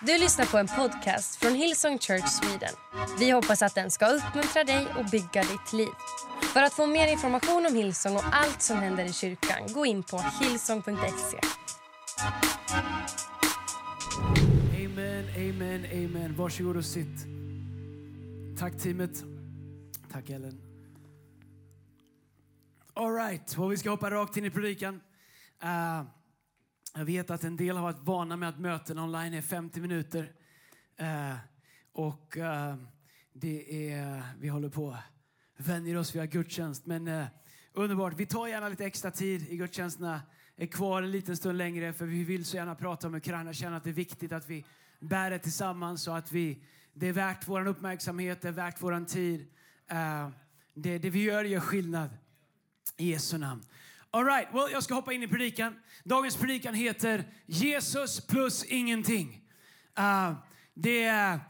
Du lyssnar på en podcast från Hillsong Church Sweden. Vi hoppas att den ska uppmuntra dig och bygga ditt liv. För att få mer information om Hillsong och allt som händer i kyrkan, gå in på hillsong.se. Amen, amen, amen. Varsågod och sitt. Tack teamet. Tack Ellen. All right, well, vi ska hoppa rakt in i predikan. Uh, jag vet att en del har varit vana med att möten online är 50 minuter. Eh, och eh, det är, vi håller på vänjer oss via gudstjänst. Men eh, underbart, vi tar gärna lite extra tid i gudstjänsterna. Är kvar en liten stund längre för vi vill så gärna prata om Ukraina. Känner att det är viktigt att vi bär det tillsammans och att vi, det är värt vår uppmärksamhet, det är värt vår tid. Eh, det, det vi gör gör skillnad. I Jesu namn. All right, well, jag ska hoppa in i predikan. Dagens predikan heter Jesus plus ingenting. Uh, det, är,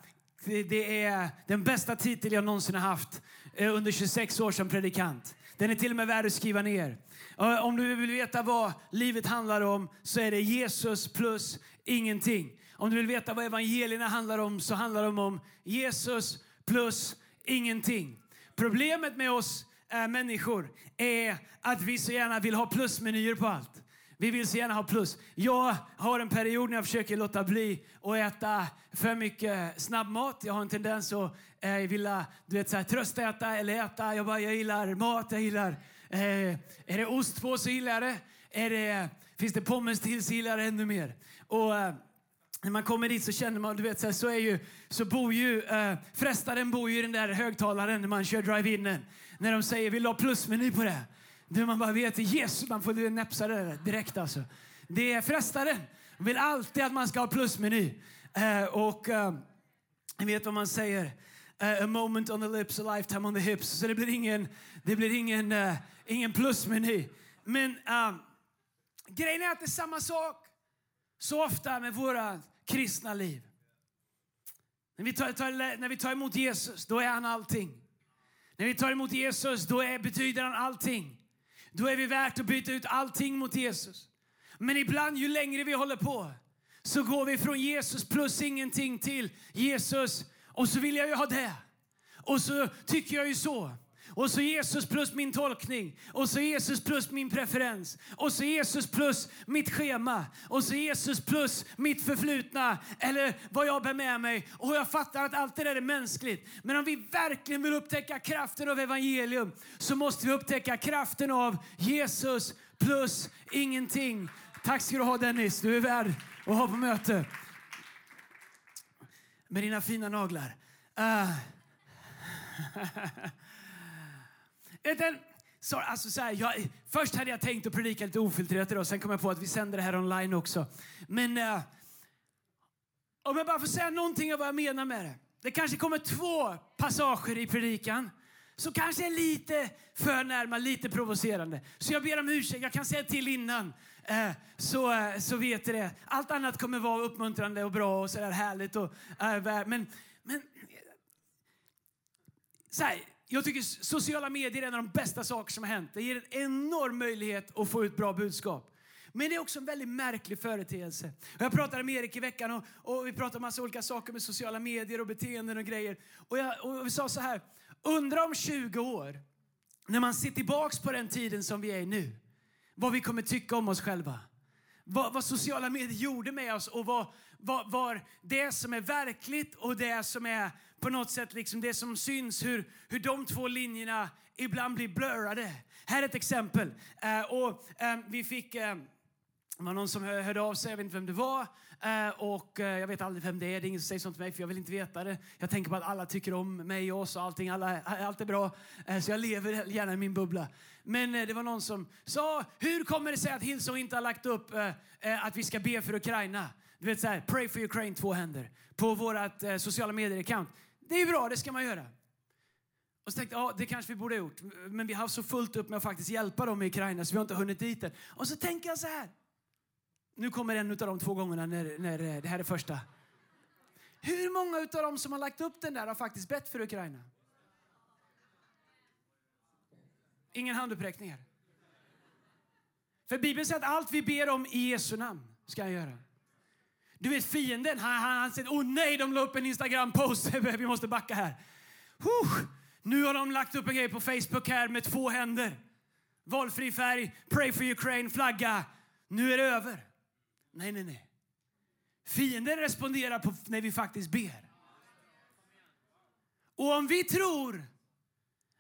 det, det, är den bästa titel jag någonsin har haft uh, under 26 år som predikant. Den är till och med värd att skriva ner. Uh, om du vill veta vad livet handlar om så är det Jesus plus ingenting. Om du vill veta vad evangelierna handlar om så handlar de om Jesus plus ingenting. Problemet med oss äh, människor är att vi så gärna vill ha plusmenyer på allt. Vi vill så gärna ha plus. Jag har en period när jag försöker låta bli att äta för mycket snabbmat. Jag har en tendens att eh, vilja du vet, så här, tröstäta eller äta. Jag, bara, jag gillar mat, jag gillar... Eh, är det ost på så gillar jag det. Är det finns det pommes till så gillar jag det ännu mer. Och, eh, när man kommer dit så känner man, du vet så, här, så är ju, så bor ju, eh, frestaren bor ju i den där högtalaren när man kör drive-inen. När de säger, vill du ha plusmeny på det? Du man bara vet, Jesus, man får näpsa det direkt alltså. Det är frestaren. vill alltid att man ska ha plusmeny. Eh, och eh, vet vad man säger? Uh, a moment on the lips, a lifetime on the hips. Så det blir ingen, det blir ingen, uh, ingen plusmeny. Men uh, grejen är att det är samma sak så ofta med våra kristna liv. När vi tar, tar, när vi tar emot Jesus, då är han allting. När vi tar emot Jesus, då är, betyder han allting. Då är vi värt att byta ut allting mot Jesus. Men ibland, ju längre vi håller på, så går vi från Jesus plus ingenting till Jesus och så vill jag ju ha det. Och så tycker jag ju så. Och så Jesus plus min tolkning. Och så Jesus plus min preferens. Och så Jesus plus mitt schema. Och så Jesus plus mitt förflutna. Eller vad jag bär med mig. Och jag fattar att allt det där är mänskligt. Men om vi verkligen vill upptäcka kraften av evangelium så måste vi upptäcka kraften av Jesus plus ingenting. Tack ska du ha Dennis. Du är värd att ha på möte. Med dina fina naglar. Uh. Den, så, alltså så här, jag, först hade jag tänkt att predika lite ofiltrerat idag, sen kom jag på att vi sänder det här online också. Men eh, om jag bara får säga någonting av vad jag menar med det. Det kanske kommer två passager i predikan som kanske är lite för närma, lite provocerande. Så jag ber om ursäkt, jag kan säga till innan. Eh, så, eh, så vet det. Allt annat kommer vara uppmuntrande och bra och sådär härligt. Och, eh, men, men så här, jag tycker sociala medier är en av de bästa saker som har hänt. Det ger en enorm möjlighet att få ut bra budskap. Men det är också en väldigt märklig företeelse. Jag pratade med Erik i veckan och, och vi pratade om massa olika saker med sociala medier och beteenden och grejer. Och, jag, och vi sa så här, undra om 20 år, när man ser tillbaks på den tiden som vi är i nu, vad vi kommer tycka om oss själva. Vad, vad sociala medier gjorde med oss och vad, vad, vad det som är verkligt och det som är på något sätt liksom det som syns, hur, hur de två linjerna ibland blir blurrade. Här är ett exempel. Eh, och eh, vi fick... Eh, det var någon som hörde av sig, jag vet inte vem det var. Eh, och eh, jag vet aldrig vem det är, det är ingen som säger sånt till mig för jag vill inte veta det. Jag tänker på att alla tycker om mig och oss och allting, alla, allt är bra. Eh, så jag lever gärna i min bubbla. Men det var någon som sa, hur kommer det sig att Hillsong inte har lagt upp att vi ska be för Ukraina? Du vet så här, pray for Ukraine, två händer. På vårt sociala medier-account. Det är bra, det ska man göra. Och så tänkte jag, ja, det kanske vi borde ha gjort. Men vi har så fullt upp med att faktiskt hjälpa dem i Ukraina så vi har inte hunnit dit än. Och så tänker jag så här. Nu kommer en av de två gångerna när, när eh, det här är första. Hur många av dem som har lagt upp den där har faktiskt bett för Ukraina? Ingen handuppräckningar. För Bibeln säger att allt vi ber om i Jesu namn ska han göra. Du vet fienden, han, han, han säger åh nej, de la upp en Instagram-post. Vi måste backa här. Huh. Nu har de lagt upp en grej på Facebook här med två händer. Valfri färg, pray for Ukraine, flagga. Nu är det över. Nej, nej, nej. Fienden responderar på när vi faktiskt ber. Och om vi tror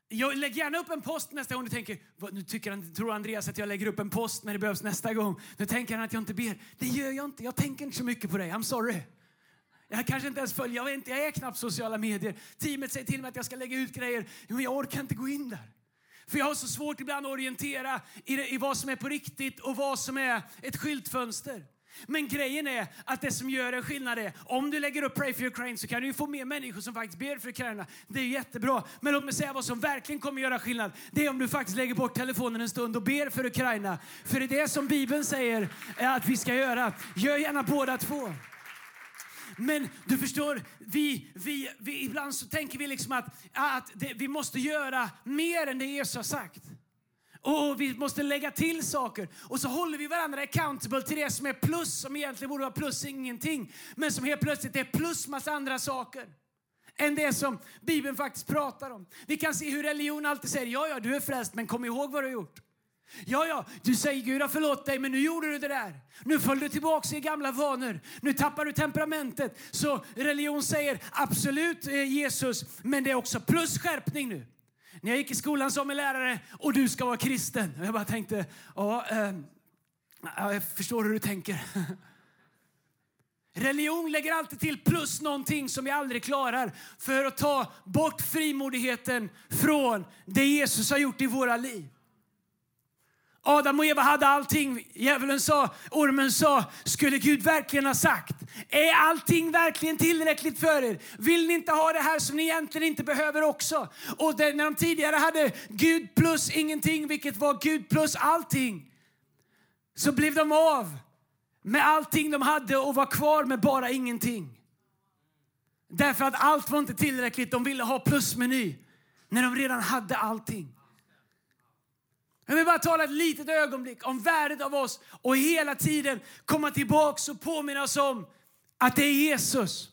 jag lägger gärna upp en post nästa gång du tänker, vad, nu tycker han, tror Andreas att jag lägger upp en post när det behövs nästa gång. Nu tänker han att jag inte ber. Det gör jag inte. Jag tänker inte så mycket på dig. I'm sorry. Jag kanske inte ens följer, jag, vet inte, jag är knappt sociala medier. Teamet säger till mig att jag ska lägga ut grejer, men jag orkar inte gå in där. För jag har så svårt ibland att orientera i, det, i vad som är på riktigt och vad som är ett skyltfönster. Men grejen är att det som gör en skillnad är om du lägger upp Pray for Ukraine så kan du få mer människor som faktiskt ber för Ukraina. Det är jättebra. Men låt mig säga vad som verkligen kommer göra skillnad. Det är om du faktiskt lägger bort telefonen en stund och ber för Ukraina. För det är det som Bibeln säger att vi ska göra. Gör gärna båda två. Men du förstår, vi, vi, vi, ibland så tänker vi liksom att, att det, vi måste göra mer än det Jesus har sagt. Och vi måste lägga till saker. Och så håller vi varandra accountable till det som är plus, som egentligen borde vara plus ingenting. Men som helt plötsligt är plus massa andra saker. Än det som Bibeln faktiskt pratar om. Vi kan se hur religion alltid säger, ja ja du är frälst men kom ihåg vad du har gjort. Ja, ja, du säger Gud har förlåtit dig, men nu gjorde du det där. Nu föll du tillbaka i gamla vanor. Nu tappar du temperamentet. Så religion säger absolut eh, Jesus, men det är också plus skärpning nu. När jag gick i skolan som en lärare och du ska vara kristen. Och jag bara tänkte, ja, eh, jag förstår hur du tänker. Religion lägger alltid till plus någonting som vi aldrig klarar för att ta bort frimodigheten från det Jesus har gjort i våra liv. Adam och Eva hade allting. Djävulen sa, ormen sa, skulle Gud verkligen ha sagt? Är allting verkligen tillräckligt för er? Vill ni inte ha det här som ni egentligen inte behöver också? Och det, när de tidigare hade Gud plus ingenting, vilket var Gud plus allting, så blev de av med allting de hade och var kvar med bara ingenting. Därför att allt var inte tillräckligt. De ville ha plusmeny när de redan hade allting. Jag vill bara tala ett litet ögonblick om värdet av oss och hela tiden komma tillbaka och påminna oss om att det är Jesus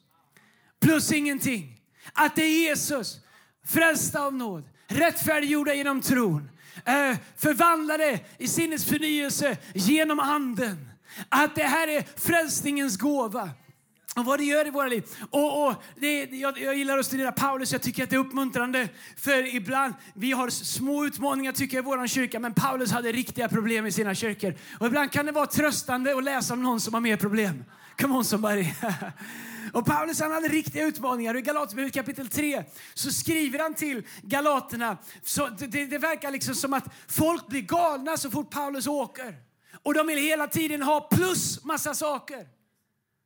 plus ingenting. Att det är Jesus, frälsta av nåd, rättfärdiggjorda genom tron, eh, förvandlade i sinnets förnyelse genom anden. Att det här är frälsningens gåva och vad det gör i våra liv. Och, och det, jag, jag, gillar att studera Paulus, jag tycker att det är uppmuntrande. För ibland, vi har små utmaningar tycker jag i vår kyrka, men Paulus hade riktiga problem i sina kyrkor. Och ibland kan det vara tröstande att läsa om någon som har mer problem. Come on somebody. Och Paulus han hade riktiga utmaningar. I Galaterbrevet kapitel 3 så skriver han till galaterna. Så det, det verkar liksom som att folk blir galna så fort Paulus åker. Och de vill hela tiden ha plus massa saker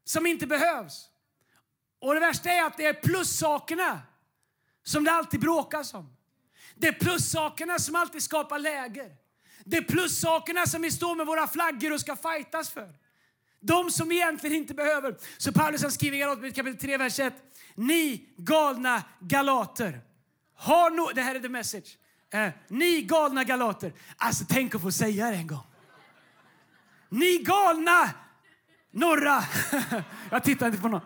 som inte behövs. Och det värsta är att det är plussakerna som det alltid bråkas om. Det är plussakerna som alltid skapar läger. Det är plussakerna som vi står med våra flaggor och ska fightas för. De som vi egentligen inte behöver. Så Paulus han skriver i Galaterbrevet kapitel 3, vers 1. Ni galna galater. Har no det här är the message. Eh, ni galna galater. Alltså tänk att få säga det en gång. Ni galna Norra! jag tittar inte på någon.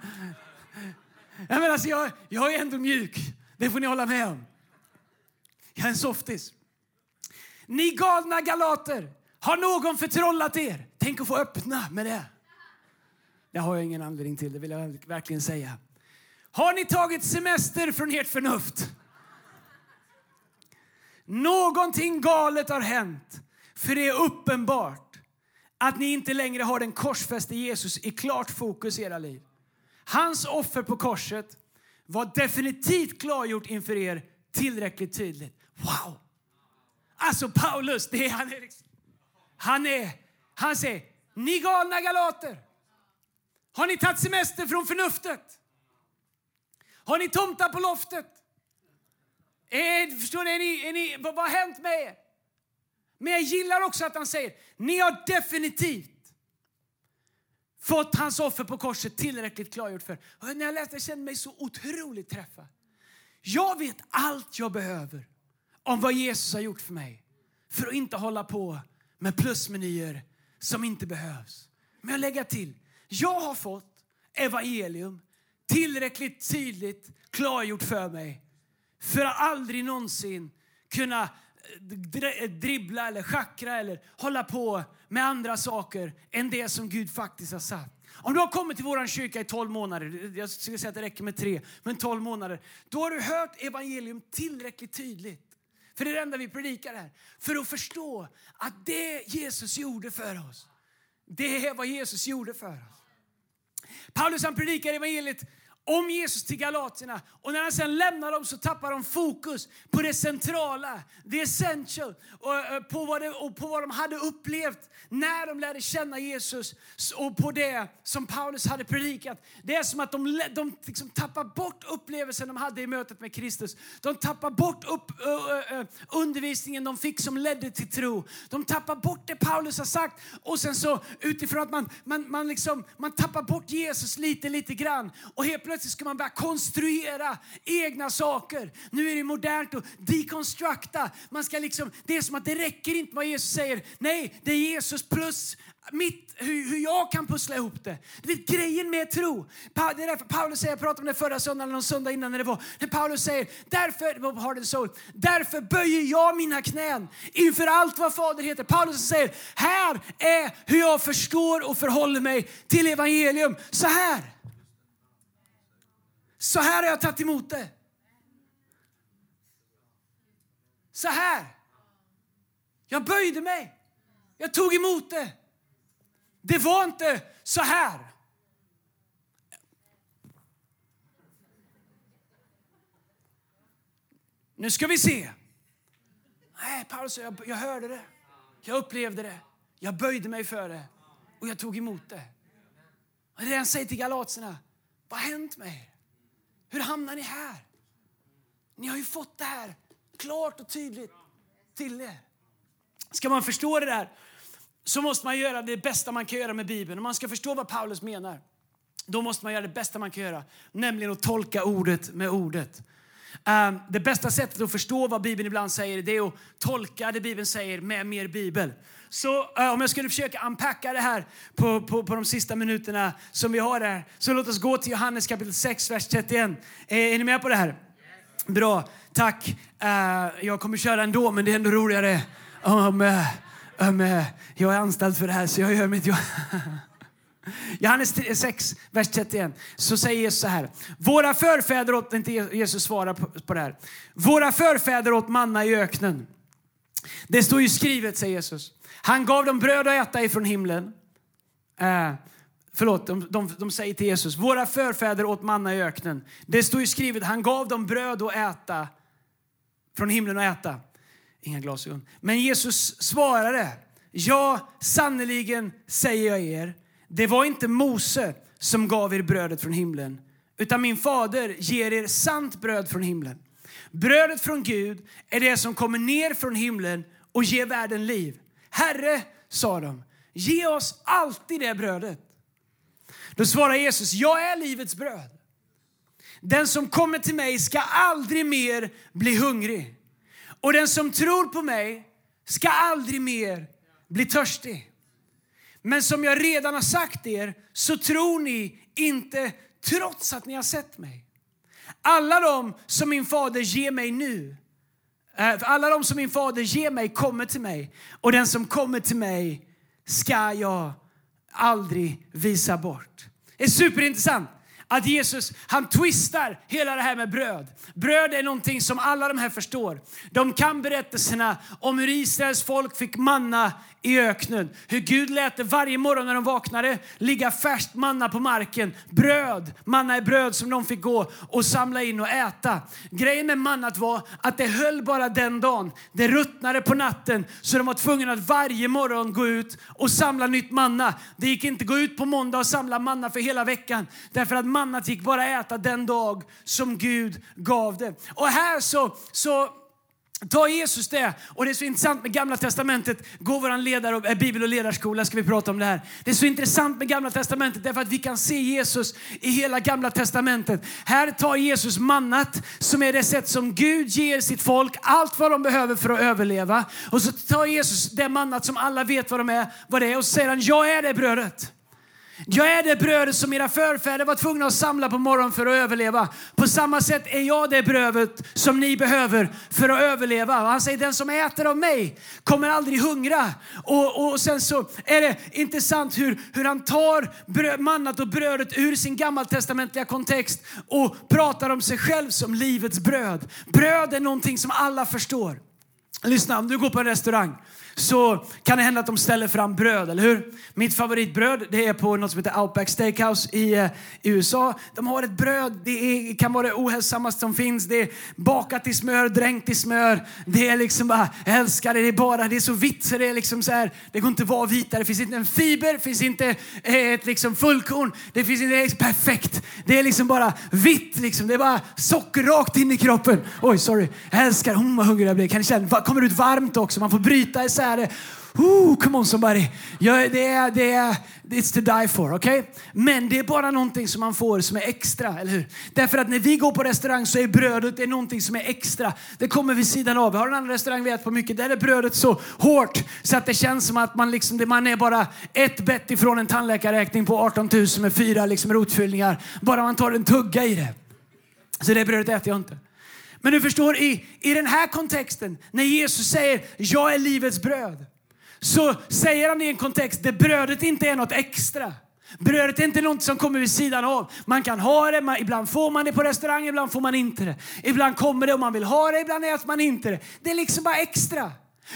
Jag, menar, alltså, jag, jag är ändå mjuk. Det får ni hålla med om. Jag är en softis. Ni galna galater, har någon förtrollat er? Tänk att få öppna med det. Det har jag ingen anledning till, det vill jag verkligen säga. Har ni tagit semester från ert förnuft? Någonting galet har hänt, för det är uppenbart att ni inte längre har den korsfäste Jesus i klart fokus i era liv. Hans offer på korset var definitivt klargjort inför er tillräckligt tydligt. Wow! Alltså Paulus, det är, han, är liksom, han, är, han säger, ni galna galater, har ni tagit semester från förnuftet? Har ni tomtar på loftet? Är, förstår ni, är ni, är ni vad, vad har hänt med er? Men jag gillar också att han säger, ni har definitivt fått hans offer på korset tillräckligt klargjort för. Och när jag läste jag kände mig så otroligt träffad. Jag vet allt jag behöver om vad Jesus har gjort för mig. För att inte hålla på med plusmenyer som inte behövs. Men jag lägger till, jag har fått evangelium tillräckligt tydligt klargjort för mig för att aldrig någonsin kunna dribbla eller schackra eller hålla på med andra saker än det som Gud faktiskt har satt. Om du har kommit till vår kyrka i 12 månader, jag skulle säga att det räcker med tre, men 12 månader, då har du hört evangelium tillräckligt tydligt. För det är det enda vi predikar här. För att förstå att det Jesus gjorde för oss, det är vad Jesus gjorde för oss. Paulus han predikar evangeliet om Jesus till galaterna. Och när han sen lämnar dem så tappar de fokus på det centrala, the essential, och eh, på vad, det, och på vad de hade upplevt när de lärde känna Jesus och på det som Paulus hade predikat. Det är som att de, de liksom tappar bort upplevelsen de hade i mötet med Kristus. De tappar bort upp, ö, ö, ö, undervisningen de fick som ledde till tro. De tappar bort det Paulus har sagt och sen så utifrån att man, man, man, liksom, man tappar bort Jesus lite, lite grann och helt plötsligt ska man börja konstruera egna saker. Nu är det modernt att dekonstrukta. Man ska liksom, det är som att det räcker inte vad Jesus säger. Nej, det är Jesus plus mitt, hur, hur jag kan pussla ihop det. Du vet grejen med tro. Det är därför Paulus säger, jag pratade om det förra söndagen eller någon söndag innan när det var, när Paulus säger, därför, har det så, därför böjer jag mina knän inför allt vad Fader heter. Paulus säger, här är hur jag förstår och förhåller mig till evangelium. Så här. Så här har jag tagit emot det. Så här. Jag böjde mig. Jag tog emot det. Det var inte så här. Nu ska vi se. Nej, Paulus, jag, jag hörde det. Jag upplevde det. Jag böjde mig för det. Och jag tog emot det. Och det är det han säger till galaterna. Vad har hänt med er? Hur hamnar ni här? Ni har ju fått det här klart och tydligt till er. Ska man förstå det där så måste man göra det bästa man kan göra med Bibeln. Om man ska förstå vad Paulus menar, då måste man göra det bästa man kan göra, nämligen att tolka ordet med ordet. Ehm, det bästa sättet att förstå vad Bibeln ibland säger det är att tolka det Bibeln säger med mer Bibel. Så eh, om jag skulle försöka unpacka det här på, på, på de sista minuterna som vi har där, så låt oss gå till Johannes kapitel 6, vers 31. Är, eh, är ni med på det här? Bra, tack. Eh, jag kommer köra ändå, men det är ändå roligare om, om jag är anställd för det här, så jag gör mitt jobb. Johannes 6, vers 31, så säger Jesus så här. Våra förfäder åt, inte Jesus svarar på, på det här. Våra förfäder åt manna i öknen. Det står ju skrivet, säger Jesus. Han gav dem bröd att äta ifrån himlen. Eh, förlåt, de, de, de säger till Jesus, våra förfäder åt manna i öknen. Det står ju skrivet, han gav dem bröd att äta från himlen att äta. Inga glasögon. Men Jesus svarade, ja, sannerligen säger jag er, det var inte Mose som gav er brödet från himlen, utan min fader ger er sant bröd från himlen. Brödet från Gud är det som kommer ner från himlen och ger världen liv. Herre, sa de, ge oss alltid det brödet. Då svarar Jesus, jag är livets bröd. Den som kommer till mig ska aldrig mer bli hungrig. Och den som tror på mig ska aldrig mer bli törstig. Men som jag redan har sagt er så tror ni inte trots att ni har sett mig. Alla de som min fader ger mig nu, eh, alla de som min fader ger mig kommer till mig och den som kommer till mig ska jag aldrig visa bort. Det är superintressant att Jesus han twistar hela det här med bröd. Bröd är någonting som alla de här förstår. De kan berättelserna om hur Israels folk fick manna i öknen. Hur Gud lät det varje morgon när de vaknade ligga färskt manna på marken. Bröd, manna är bröd som de fick gå och samla in och äta. Grejen med mannat var att det höll bara den dagen. Det ruttnade på natten så de var tvungna att varje morgon gå ut och samla nytt manna. Det gick inte att gå ut på måndag och samla manna för hela veckan. Därför att mannat gick bara äta den dag som Gud gav det. Och här så, så Ta Jesus det. Och det är så intressant med Gamla Testamentet. Gå vår ledare, eh, bibel och ledarskola ska vi prata om det här. Det är så intressant med Gamla Testamentet därför att vi kan se Jesus i hela Gamla Testamentet. Här tar Jesus mannat som är det sätt som Gud ger sitt folk allt vad de behöver för att överleva. Och så tar Jesus det mannat som alla vet vad, de är, vad det är och så säger han, jag är det brödet. Jag är det brödet som era förfäder var tvungna att samla på morgonen för att överleva. På samma sätt är jag det brödet som ni behöver för att överleva. Han säger den som äter av mig kommer aldrig hungra. Och, och sen så är det intressant hur, hur han tar bröd, mannat och brödet ur sin gammaltestamentliga kontext och pratar om sig själv som livets bröd. Bröd är någonting som alla förstår. Lyssna, om du går på en restaurang så kan det hända att de ställer fram bröd, eller hur? Mitt favoritbröd det är på något som heter Outback Steakhouse i, eh, i USA. De har ett bröd, det är, kan vara det ohälsosammaste som finns. Det är bakat i smör, dränkt i smör. Det är liksom bara, jag älskar det, det är bara, det är så vitt så det är liksom så här, det går inte att vara vitare. Det finns inte en fiber, det finns inte ett liksom fullkorn. Det finns inte, det är perfekt. Det är liksom bara vitt liksom. Det är bara socker rakt in i kroppen. Oj, sorry. Jag älskar, hon vad hungrig jag blir. Kan ni känna, kommer ut varmt också. Man får bryta isär är det, Ooh, come on somebody. Ja, det är, det är, it's to die for, okay? Men det är bara någonting som man får som är extra, eller hur? Därför att när vi går på restaurang så är brödet är någonting som är extra. Det kommer vid sidan av. Vi har en annan restaurang vi äter på mycket. Där är brödet så hårt så att det känns som att man, liksom, man är bara ett bett ifrån en tandläkarräkning på 18 000 med fyra liksom, rotfyllningar. Bara man tar en tugga i det. Så det brödet äter jag inte. Men du förstår, i, i den här kontexten, när Jesus säger jag är livets bröd, så säger han i en kontext där brödet inte är något extra. Brödet är inte något som kommer vid sidan av. Man kan ha det, man, ibland får man det på restaurang, ibland får man inte det. Ibland kommer det och man vill ha det, ibland äter man inte det. Det är liksom bara extra.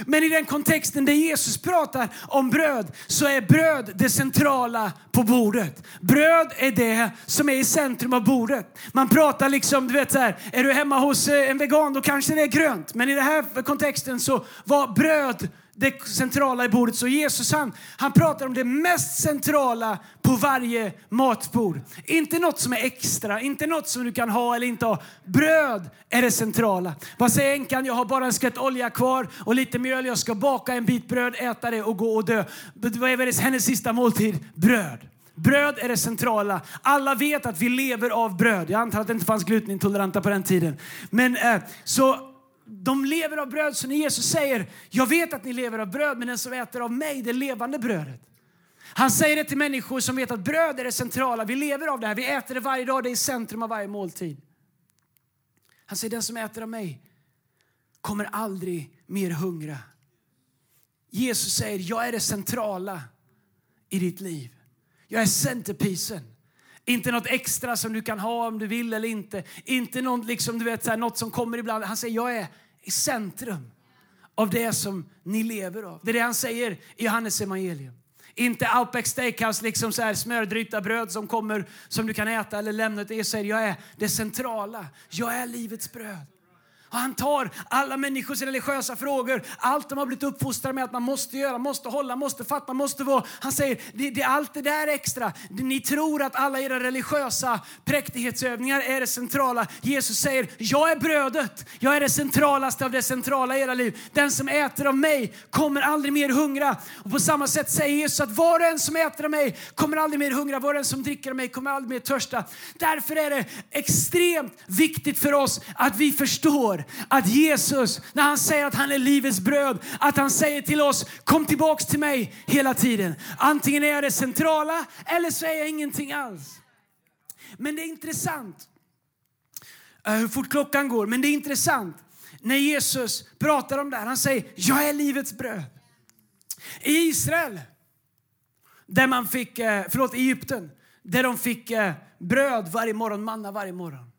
Men i den kontexten där Jesus pratar om bröd så är bröd det centrala på bordet. Bröd är det som är i centrum av bordet. Man pratar liksom, du vet så här, är du hemma hos eh, en vegan då kanske det är grönt. Men i den här kontexten så var bröd det centrala i bordet. Så Jesus han, han pratar om det mest centrala på varje matbord. Inte något som är extra, inte något som du kan ha eller inte ha. Bröd är det centrala. Vad säger änkan? Jag har bara en skvätt olja kvar och lite mjöl. Jag ska baka en bit bröd, äta det och gå och dö. Vad är hennes sista måltid? Bröd. Bröd är det centrala. Alla vet att vi lever av bröd. Jag antar att det inte fanns glutenintoleranta på den tiden. Men eh, så de lever av bröd. Så när Jesus säger, jag vet att ni lever av bröd, men den som äter av mig, det levande brödet. Han säger det till människor som vet att bröd är det centrala. Vi lever av det här. Vi äter det varje dag. Det är i centrum av varje måltid. Han säger, den som äter av mig kommer aldrig mer hungra. Jesus säger, jag är det centrala i ditt liv. Jag är centerpisen. Inte något extra som du kan ha om du vill eller inte. Inte något, liksom, du vet, så här, något som kommer ibland. Han säger jag är i centrum av det som ni lever av. Det är det han säger i Johannes evangelium. Inte Outback Steakhouse, liksom så här smördryta bröd som kommer som du kan äta eller lämna. Det säger jag är det centrala. Jag är livets bröd. Och han tar alla människors religiösa frågor, allt de har blivit uppfostrade med att man måste göra, måste hålla, måste fatta, måste vara. Han säger, det, det, allt det där extra. Ni tror att alla era religiösa präktighetsövningar är det centrala. Jesus säger, jag är brödet. Jag är det centralaste av det centrala i era liv. Den som äter av mig kommer aldrig mer hungra. Och på samma sätt säger Jesus att var och en som äter av mig kommer aldrig mer hungra. Var och en som dricker av mig kommer aldrig mer törsta. Därför är det extremt viktigt för oss att vi förstår att Jesus, när han säger att han är livets bröd, att han säger till oss, kom tillbaks till mig hela tiden. Antingen är jag det centrala eller så är jag ingenting alls. Men det är intressant eh, hur fort klockan går, men det är intressant när Jesus pratar om det här. Han säger, jag är livets bröd. I Israel, där man fick, eh, förlåt, Egypten, där de fick eh, bröd varje morgon, manna varje morgon.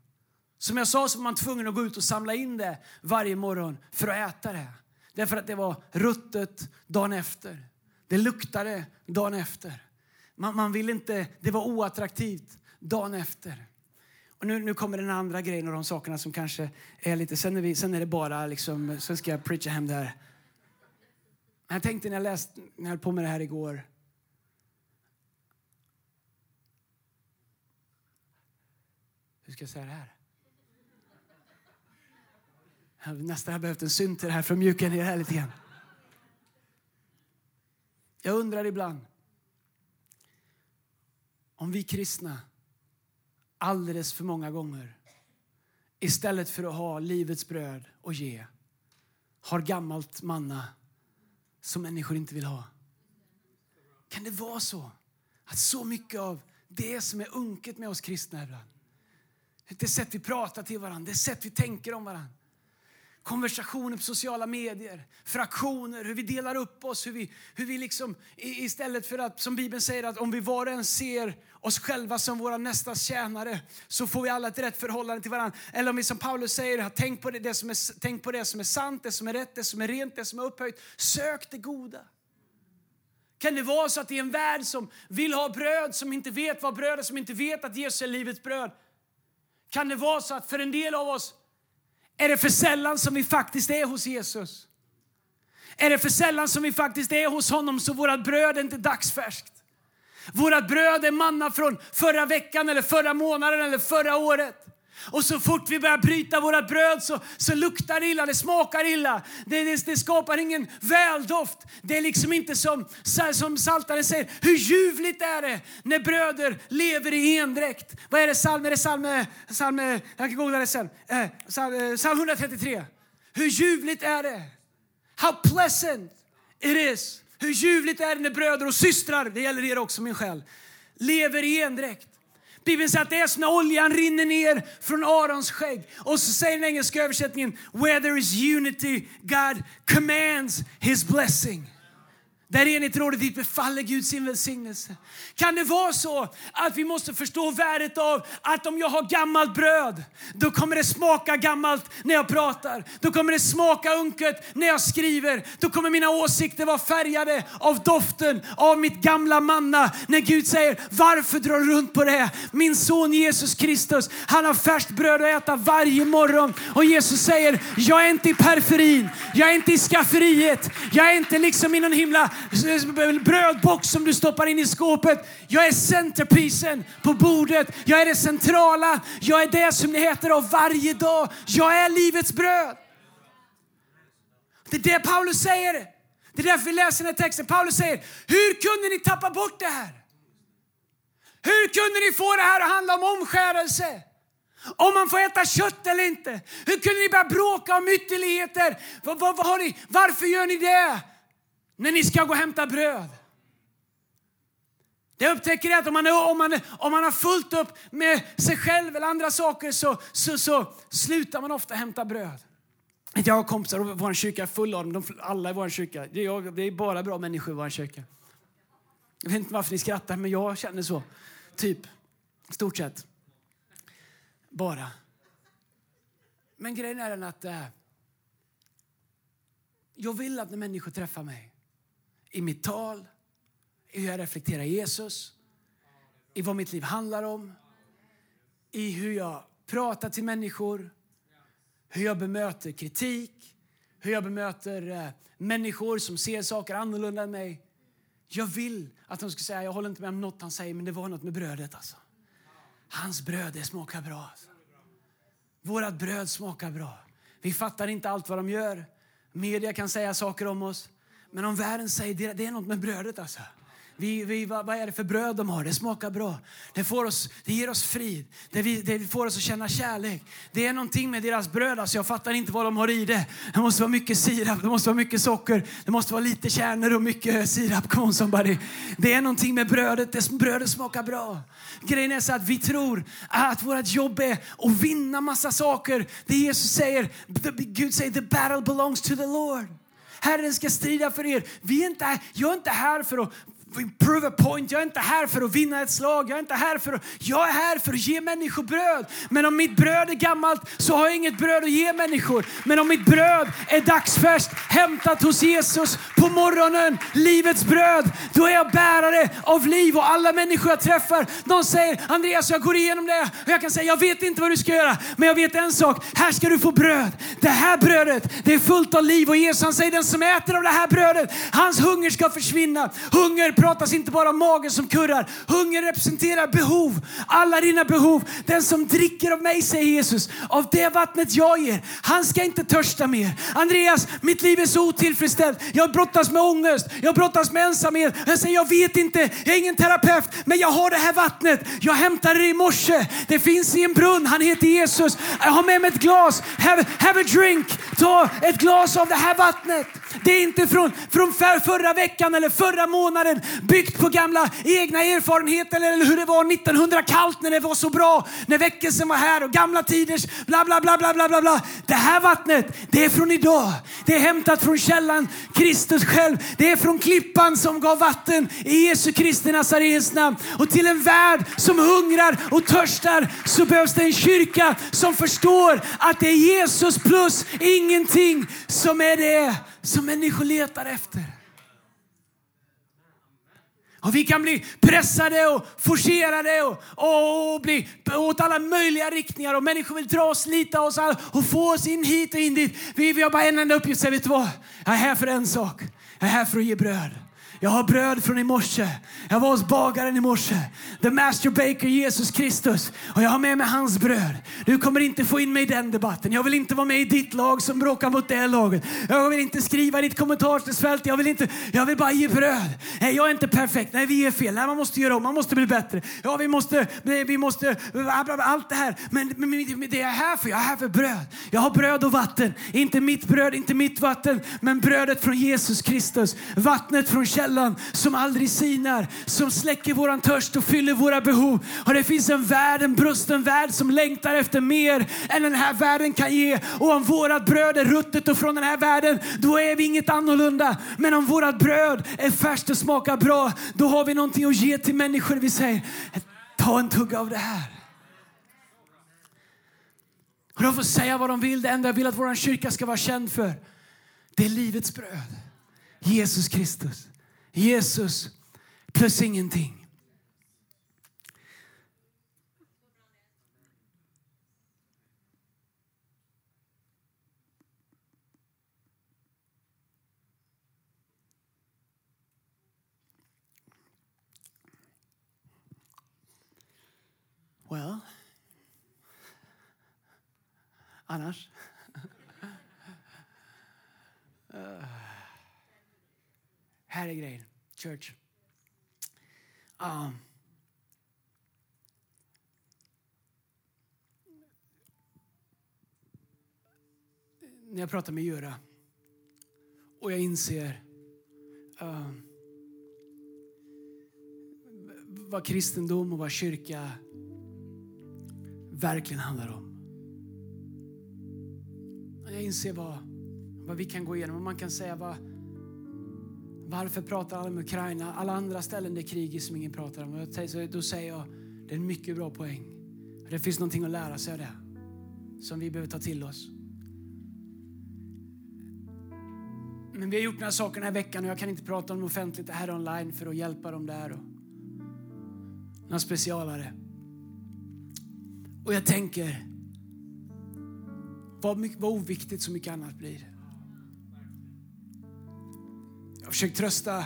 Som jag sa så var man tvungen att gå ut och samla in det varje morgon för att äta det. Därför att det var ruttet dagen efter. Det luktade dagen efter. Man, man ville inte, det var oattraktivt dagen efter. Och nu, nu kommer den andra grejen och de sakerna som kanske är lite... Sen är, vi, sen är det bara liksom, sen ska jag preacha hem det här. Jag tänkte när jag läste, när jag höll på med det här igår. Hur ska jag säga det här? Jag nästan har behövt en synter här för att mjuka ner det här lite grann. Jag undrar ibland om vi kristna alldeles för många gånger istället för att ha livets bröd och ge har gammalt manna som människor inte vill ha. Kan det vara så Att så mycket av det som är unket med oss kristna ibland, det sätt vi pratar till varandra, det sätt vi tänker om varandra, konversationer på sociala medier, fraktioner, hur vi delar upp oss. Hur vi, hur vi liksom, istället för att, som Bibeln säger, att om vi var och en ser oss själva som våra nästas tjänare så får vi alla ett rätt förhållande till varandra. Eller om vi som Paulus säger, tänk på det, det som är, tänk på det som är sant, det som är rätt, det som är rent, det som är upphöjt. Sök det goda. Kan det vara så att i en värld som vill ha bröd, som inte vet vad bröd är, som inte vet att Jesus är livets bröd. Kan det vara så att för en del av oss är det för sällan som vi faktiskt är hos Jesus? Är det för sällan som vi faktiskt är hos honom så vårt bröd är inte dagsfärskt? Vårt bröd är manna från förra veckan, eller förra månaden eller förra året. Och så fort vi börjar bryta våra bröd så, så luktar det illa, det smakar illa. Det, det, det skapar ingen väldoft. Det är liksom inte som, som Saltaren säger, hur ljuvligt är det när bröder lever i endräkt? Vad är det psalm? Är det psalm, psalm jag kan googla det sen. Eh, psalm, eh, psalm 133. Hur ljuvligt är det? How pleasant it is. Hur ljuvligt är det när bröder och systrar, det gäller er också min själ, lever i endräkt. Bibeln säger att det är som när oljan rinner ner från Arons skägg. Och så säger den engelska översättningen, where there is unity, God commands his blessing. Där enligt rådet dit befaller Gud sin välsignelse. Kan det vara så att vi måste förstå värdet av att om jag har gammalt bröd, då kommer det smaka gammalt när jag pratar. Då kommer det smaka unket när jag skriver. Då kommer mina åsikter vara färgade av doften av mitt gamla manna. När Gud säger, varför drar du runt på det? Min son Jesus Kristus, han har färskt bröd att äta varje morgon. Och Jesus säger, jag är inte i periferin, jag är inte i skafferiet, jag är inte liksom i någon himla brödbox som du stoppar in i skåpet. Jag är centerpiecen på bordet. Jag är det centrala. Jag är det som ni heter av varje dag. Jag är livets bröd. Det är det Paulus säger. Det är därför vi läser den här texten. Paulus säger, hur kunde ni tappa bort det här? Hur kunde ni få det här att handla om omskärelse? Om man får äta kött eller inte? Hur kunde ni börja bråka om ytterligheter? Var, var, var har ni, varför gör ni det? När ni ska gå och hämta bröd. Det upptäcker jag att om man, om, man, om man har fullt upp med sig själv eller andra saker så, så, så slutar man ofta hämta bröd. Jag har kompisar och vår kyrka är full av dem. De, alla i vår kyrka. Det är, jag, det är bara bra människor i vår kyrka. Jag vet inte varför ni skrattar, men jag känner så. Typ. Stort sett. Bara. Men grejen är den att äh, jag vill att när människor träffar mig i mitt tal, i hur jag reflekterar Jesus, i vad mitt liv handlar om, i hur jag pratar till människor, hur jag bemöter kritik, hur jag bemöter eh, människor som ser saker annorlunda än mig. Jag vill att de ska säga, jag håller inte med om något han säger, men det var något med brödet alltså. Hans bröd, det smakar bra. Alltså. Vårat bröd smakar bra. Vi fattar inte allt vad de gör. Media kan säga saker om oss. Men om världen säger det, det är något med brödet alltså. Vi, vi, vad, vad, är det för bröd de har? Det smakar bra. Det, får oss, det ger oss frid. Det, vi, det får oss att känna kärlek. Det är någonting med deras bröd. Alltså jag fattar inte vad de har i det. Det måste vara mycket sirap, det måste vara mycket socker, det måste vara lite kärnor och mycket eh, sirap. Come on somebody. Det är någonting med brödet. Det, brödet smakar bra. Grejen är så att vi tror att vårt jobb är att vinna massa saker. Det Jesus säger, Gud säger the battle belongs to the Lord. Herren ska strida för er. Vi är inte, jag är inte här för att prove a point. Jag är inte här för att vinna ett slag. Jag är inte här för att, jag är här för att ge människor bröd. Men om mitt bröd är gammalt så har jag inget bröd att ge människor. Men om mitt bröd är dagsfärskt, hämtat hos Jesus på morgonen, livets bröd, då är jag bärare av liv. Och alla människor jag träffar, de säger Andreas, jag går igenom det. Och jag kan säga, jag vet inte vad du ska göra, men jag vet en sak. Här ska du få bröd. Det här brödet, det är fullt av liv. Och Jesus han säger, den som äter av det här brödet, hans hunger ska försvinna. Hunger pratas inte bara om magen som kurrar. Hunger representerar behov. Alla dina behov. Den som dricker av mig, säger Jesus, av det vattnet jag ger, han ska inte törsta mer. Andreas, mitt liv är så otillfredsställt. Jag brottas med ångest, jag brottas med ensamhet. Jag säger, jag vet inte, jag är ingen terapeut, men jag har det här vattnet. Jag hämtade det i morse. Det finns i en brunn, han heter Jesus. Jag har med mig ett glas. Have, have a drink. Ta ett glas av det här vattnet. Det är inte från, från förra veckan eller förra månaden byggt på gamla egna erfarenheter eller hur det var 1900 kallt när det var så bra, när väckelsen var här och gamla tiders bla bla bla bla bla bla. bla. Det här vattnet, det är från idag. Det är hämtat från källan Kristus själv. Det är från klippan som gav vatten i Jesu Kristi Nazarens namn. Och till en värld som hungrar och törstar så behövs det en kyrka som förstår att det är Jesus plus ingenting som är det som människor letar efter. Och vi kan bli pressade och forcerade och, och, och bli åt alla möjliga riktningar. Och människor vill dra oss, slita oss och få oss in hit och in dit. Vi, vi har bara en enda uppgift. vet du vad? Jag är här för en sak. Jag är här för att ge bröd. Jag har bröd från i morse. Jag var hos bagaren i morse. The master baker Jesus Kristus. Och jag har med mig hans bröd. Du kommer inte få in mig i den debatten. Jag vill inte vara med i ditt lag som bråkar mot det laget. Jag vill inte skriva i ditt kommentarsfält. Jag vill, inte, jag vill bara ge bröd. Nej, jag är inte perfekt. Nej, vi är fel. Nej, man måste göra om. Man måste bli bättre. Ja, vi måste, vi måste, allt det här. Men, men, men det är jag här för. Jag är här för bröd. Jag har bröd och vatten. Inte mitt bröd, inte mitt vatten, men brödet från Jesus Kristus. Vattnet från källan källan som aldrig sinar, som släcker våran törst och fyller våra behov. Och det finns en värld, en brusten värld som längtar efter mer än den här världen kan ge. Och om vårat bröd är ruttet och från den här världen, då är vi inget annorlunda. Men om vårat bröd är färskt och smakar bra, då har vi någonting att ge till människor. Vi säger, ta en tugga av det här. Och de får säga vad de vill. Det enda jag vill att vår kyrka ska vara känd för, det är livets bröd. Jesus Kristus. Jesus plus ingenting. Well, annars? Här är grejen, church. Um, när jag pratar med Göra och jag inser uh, vad kristendom och vad kyrka verkligen handlar om. Jag inser vad, vad vi kan gå igenom och man kan säga vad varför pratar alla om Ukraina? Alla andra ställen det är krig som ingen pratar om. Då säger jag, det är en mycket bra poäng. Det finns någonting att lära sig av det. Som vi behöver ta till oss. Men vi har gjort några saker den här veckan och jag kan inte prata om dem offentligt här online för att hjälpa dem där. Och några specialare. Och jag tänker, vad, mycket, vad oviktigt så mycket annat blir försökt trösta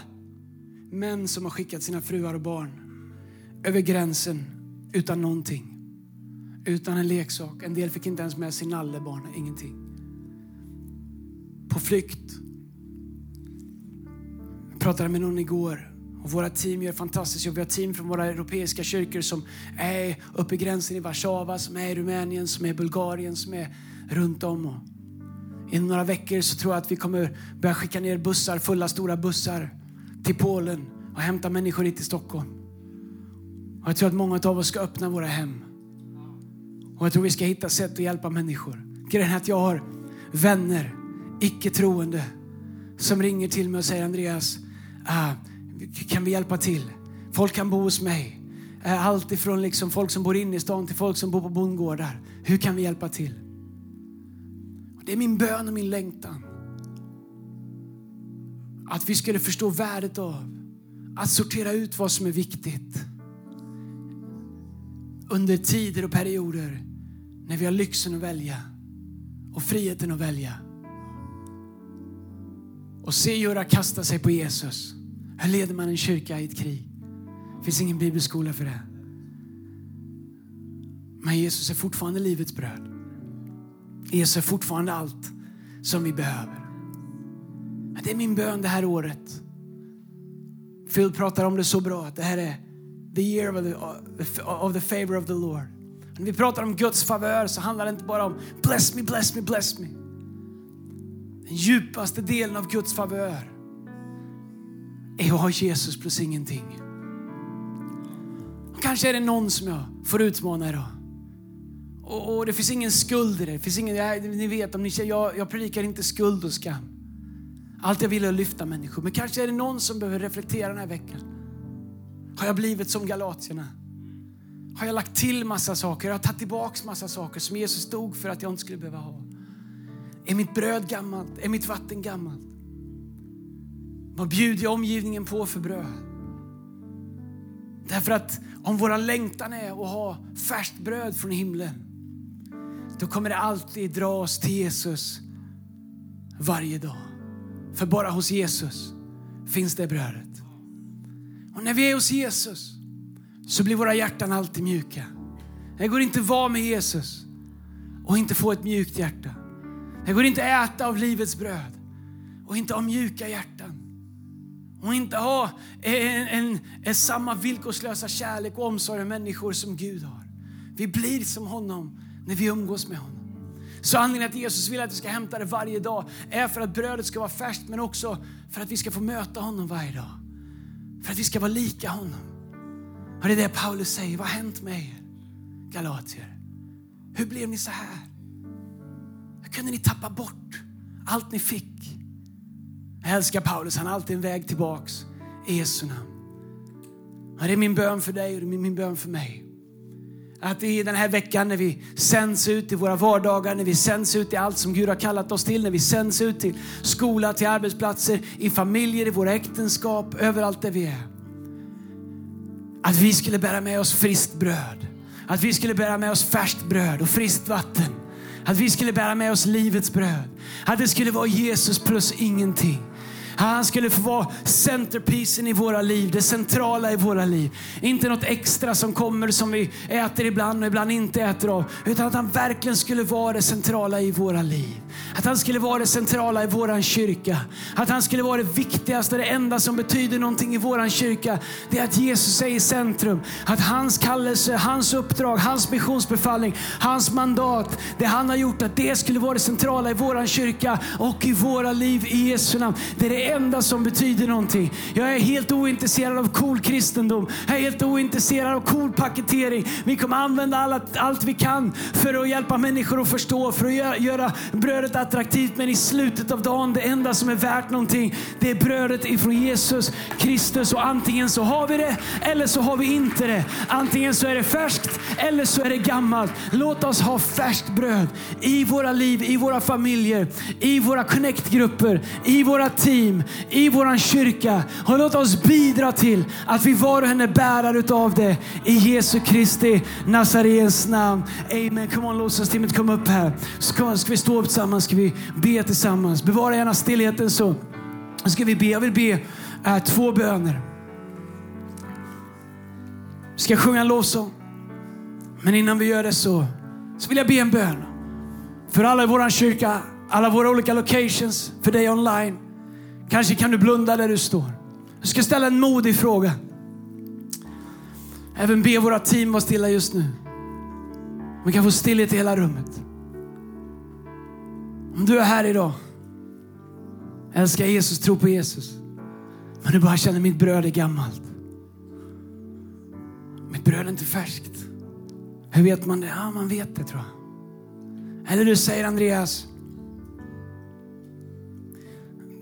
män som har skickat sina fruar och barn över gränsen utan någonting. Utan en leksak. En del fick inte ens med sin nallebarn, ingenting. På flykt. Jag pratade med någon igår och våra team gör fantastiskt jobb. Vi har team från våra europeiska kyrkor som är uppe i gränsen i Warszawa, som är i Rumänien, som är i Bulgarien, som är runt om. Inom några veckor så tror jag att vi kommer börja skicka ner bussar, fulla stora bussar till Polen och hämta människor hit till Stockholm. Och jag tror att många av oss ska öppna våra hem. Och jag tror vi ska hitta sätt att hjälpa människor. Grejen är att jag har vänner, icke troende, som ringer till mig och säger Andreas, ah, kan vi hjälpa till? Folk kan bo hos mig. Eh, allt ifrån liksom folk som bor inne i stan till folk som bor på bondgårdar. Hur kan vi hjälpa till? Det är min bön och min längtan. Att vi skulle förstå värdet av att sortera ut vad som är viktigt. Under tider och perioder när vi har lyxen att välja och friheten att välja. Och se Göra kasta sig på Jesus. Hur leder man en kyrka i ett krig? Det finns ingen bibelskola för det. Men Jesus är fortfarande livets bröd. Jesus är fortfarande allt som vi behöver. Det är min bön det här året. Phil pratar om det så bra, att det här är the year of the, of the favor of the Lord. När vi pratar om Guds favör så handlar det inte bara om bless me, bless me, bless me. Den djupaste delen av Guds favör är att ha Jesus plus ingenting. Kanske är det någon som jag får utmana idag. Och, och det finns ingen skuld i det. det finns ingen, ni vet, om ni, jag, jag predikar inte skuld och skam. Allt jag vill är att lyfta människor. Men kanske är det någon som behöver reflektera den här veckan. Har jag blivit som galatierna? Har jag lagt till massa saker? Har jag tagit tillbaka massa saker som Jesus stod för att jag inte skulle behöva ha? Är mitt bröd gammalt? Är mitt vatten gammalt? Vad bjuder jag omgivningen på för bröd? Därför att om våra längtan är att ha färskt bröd från himlen, då kommer det alltid dra oss till Jesus varje dag. För bara hos Jesus finns det brödet. Och när vi är hos Jesus så blir våra hjärtan alltid mjuka. Det går inte att vara med Jesus och inte få ett mjukt hjärta. Det går inte att äta av livets bröd och inte ha mjuka hjärtan. Och inte ha en, en, en, samma villkorslösa kärlek och omsorg om människor som Gud har. Vi blir som honom när vi umgås med honom. Så anledningen att Jesus vill att vi ska hämta det varje dag är för att brödet ska vara färskt men också för att vi ska få möta honom varje dag. För att vi ska vara lika honom. Och det är det Paulus säger. Vad har hänt med er galatier? Hur blev ni så här? Hur kunde ni tappa bort allt ni fick? Jag älskar Paulus, han har alltid en väg tillbaks i Jesu namn. Och det är min bön för dig och det är min bön för mig. Att i den här veckan när vi sänds ut i våra vardagar, när vi sänds ut i allt som Gud har kallat oss till, när vi sänds ut till skola, till arbetsplatser, i familjer, i våra äktenskap, överallt där vi är. Att vi skulle bära med oss friskt bröd. Att vi skulle bära med oss färskt bröd och friskt vatten. Att vi skulle bära med oss livets bröd. Att det skulle vara Jesus plus ingenting. Han skulle få vara centerpiecen i våra liv, det centrala i våra liv. Inte något extra som kommer som vi äter ibland och ibland inte äter av. Utan att han verkligen skulle vara det centrala i våra liv. Att han skulle vara det centrala i våran kyrka. Att han skulle vara det viktigaste, det enda som betyder någonting i våran kyrka. Det är att Jesus är i centrum. Att hans kallelse, hans uppdrag, hans missionsbefallning, hans mandat, det han har gjort, att det skulle vara det centrala i våran kyrka och i våra liv i Jesu namn. Det är det enda som betyder någonting. Jag är helt ointresserad av cool kristendom. Jag är helt ointresserad av cool paketering. Vi kommer använda alla, allt vi kan för att hjälpa människor att förstå, för att göra, göra brödet attraktivt. Men i slutet av dagen, det enda som är värt någonting, det är brödet ifrån Jesus Kristus. Och antingen så har vi det, eller så har vi inte det. Antingen så är det färskt, eller så är det gammalt. Låt oss ha färskt bröd i våra liv, i våra familjer, i våra connectgrupper, i våra team, i vår kyrka. Och låt oss bidra till att vi var och en är bärare utav det. I Jesu Kristi Nazarens namn. Amen. Come on, lovsångsteamet kom upp här. Ska, ska vi stå upp tillsammans? Ska vi be tillsammans? Bevara gärna stillheten så ska vi be. Jag vill be äh, två böner. Vi ska sjunga en lovsång. Men innan vi gör det så, så vill jag be en bön. För alla i vår kyrka, alla våra olika locations, för dig online. Kanske kan du blunda där du står. Jag ska ställa en modig fråga. Även be våra team vara stilla just nu. Vi kan få stillhet i hela rummet. Om du är här idag, älskar Jesus, tro på Jesus. Men du bara känner mitt bröd är gammalt. Mitt bröd är inte färskt. Hur vet man det? Ja, man vet det tror jag. Eller du säger Andreas,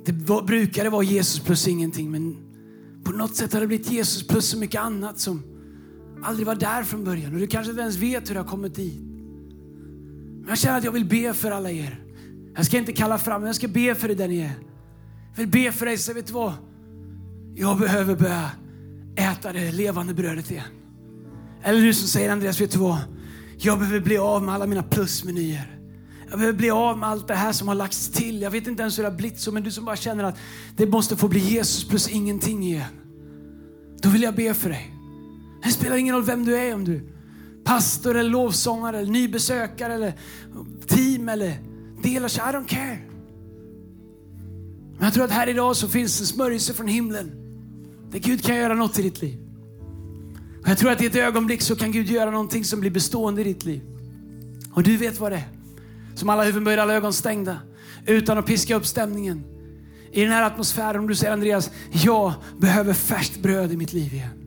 det var, brukade vara Jesus plus ingenting, men på något sätt har det blivit Jesus plus så mycket annat som aldrig var där från början. Och du kanske inte ens vet hur det har kommit dit. Men jag känner att jag vill be för alla er. Jag ska inte kalla fram, men jag ska be för dig där ni är. Jag vill be för dig, så vet du vad? Jag behöver börja äta det levande brödet igen. Eller du som säger Andreas, vet du vad? Jag behöver bli av med alla mina plusmenyer. Jag behöver bli av med allt det här som har lagts till. Jag vet inte ens hur det har blivit så, men du som bara känner att det måste få bli Jesus plus ingenting igen. Då vill jag be för dig. Det spelar ingen roll vem du är, om du är pastor eller lovsångare eller nybesökare eller team eller delar I don't care. Men jag tror att här idag så finns en smörjelse från himlen där Gud kan göra något i ditt liv. Och jag tror att i ett ögonblick så kan Gud göra någonting som blir bestående i ditt liv. Och du vet vad det är. Som alla huvuden böjda, alla ögon stängda. utan att piska upp stämningen. I den här atmosfären, om du säger Andreas, jag behöver färskt bröd i mitt liv igen.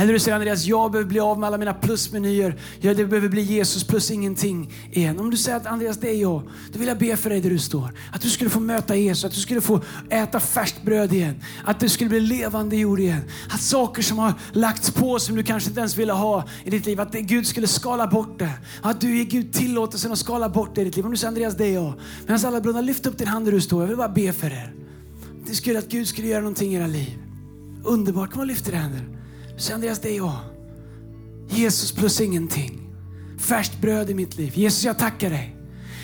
Eller du säger Andreas, jag behöver bli av med alla mina plusmenyer. Jag behöver bli Jesus plus ingenting igen. Om du säger att Andreas, det är jag. Då vill jag be för dig där du står. Att du skulle få möta Jesus, att du skulle få äta färskt bröd igen. Att du skulle bli levande jord igen. Att saker som har lagts på som du kanske inte ens ville ha i ditt liv, att Gud skulle skala bort det. Att du ger Gud tillåtelsen att skala bort det i ditt liv. Om du säger Andreas, det är jag. Medan alla brunnar, lyft upp din hand där du står. Jag vill bara be för er. Det skulle att Gud skulle göra någonting i era liv. Underbart, kom och lyft era händer. Så Andreas, det är jag. Jesus plus ingenting. Färskt bröd i mitt liv. Jesus, jag tackar dig.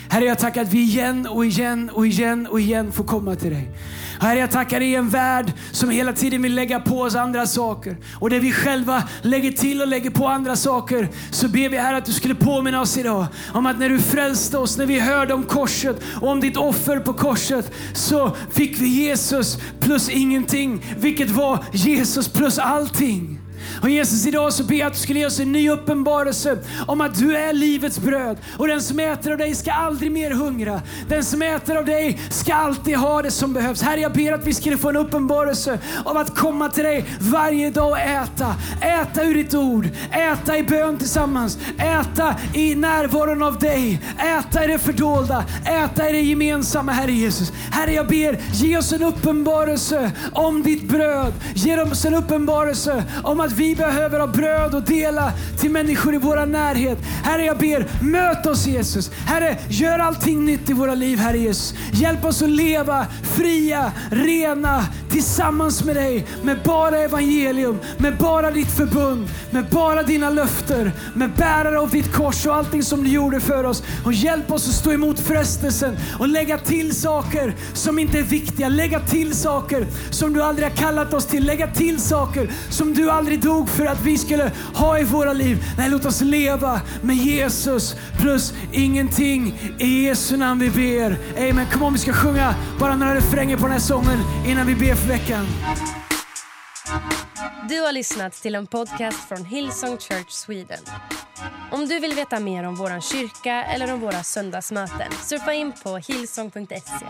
Herre, jag tackar att vi igen och igen och igen och igen får komma till dig. Herre, jag tackar dig i en värld som hela tiden vill lägga på oss andra saker. Och där vi själva lägger till och lägger på andra saker, så ber vi här att du skulle påminna oss idag om att när du frälste oss, när vi hörde om korset och om ditt offer på korset, så fick vi Jesus plus ingenting, vilket var Jesus plus allting. Och Jesus, idag så ber jag att du skulle ge oss en ny uppenbarelse om att du är livets bröd. Och den som äter av dig ska aldrig mer hungra. Den som äter av dig ska alltid ha det som behövs. Herre, jag ber att vi skulle få en uppenbarelse av att komma till dig varje dag och äta. Äta ur ditt ord, äta i bön tillsammans, äta i närvaron av dig, äta i det fördolda, äta i det gemensamma, Herre Jesus. Herre, jag ber, ge oss en uppenbarelse om ditt bröd. Ge oss en uppenbarelse om att vi vi behöver ha bröd att dela till människor i vår närhet. Herre, jag ber, möt oss Jesus. Herre, gör allting nytt i våra liv, Herre Jesus. Hjälp oss att leva fria, rena, tillsammans med dig, med bara evangelium, med bara ditt förbund, med bara dina löften, med bärare av ditt kors och allting som du gjorde för oss. Och hjälp oss att stå emot frestelsen och lägga till saker som inte är viktiga. Lägga till saker som du aldrig har kallat oss till. Lägga till saker som du aldrig dog för att vi skulle ha i våra liv. Nej, låt oss leva med Jesus plus ingenting. I Jesu namn vi ber. Amen. Kom om vi ska sjunga bara några refränger på den här sången innan vi ber för veckan. Du har lyssnat till en podcast från Hillsong Church Sweden. Om du vill veta mer om vår kyrka eller om våra söndagsmöten surfa in på hillsong.se.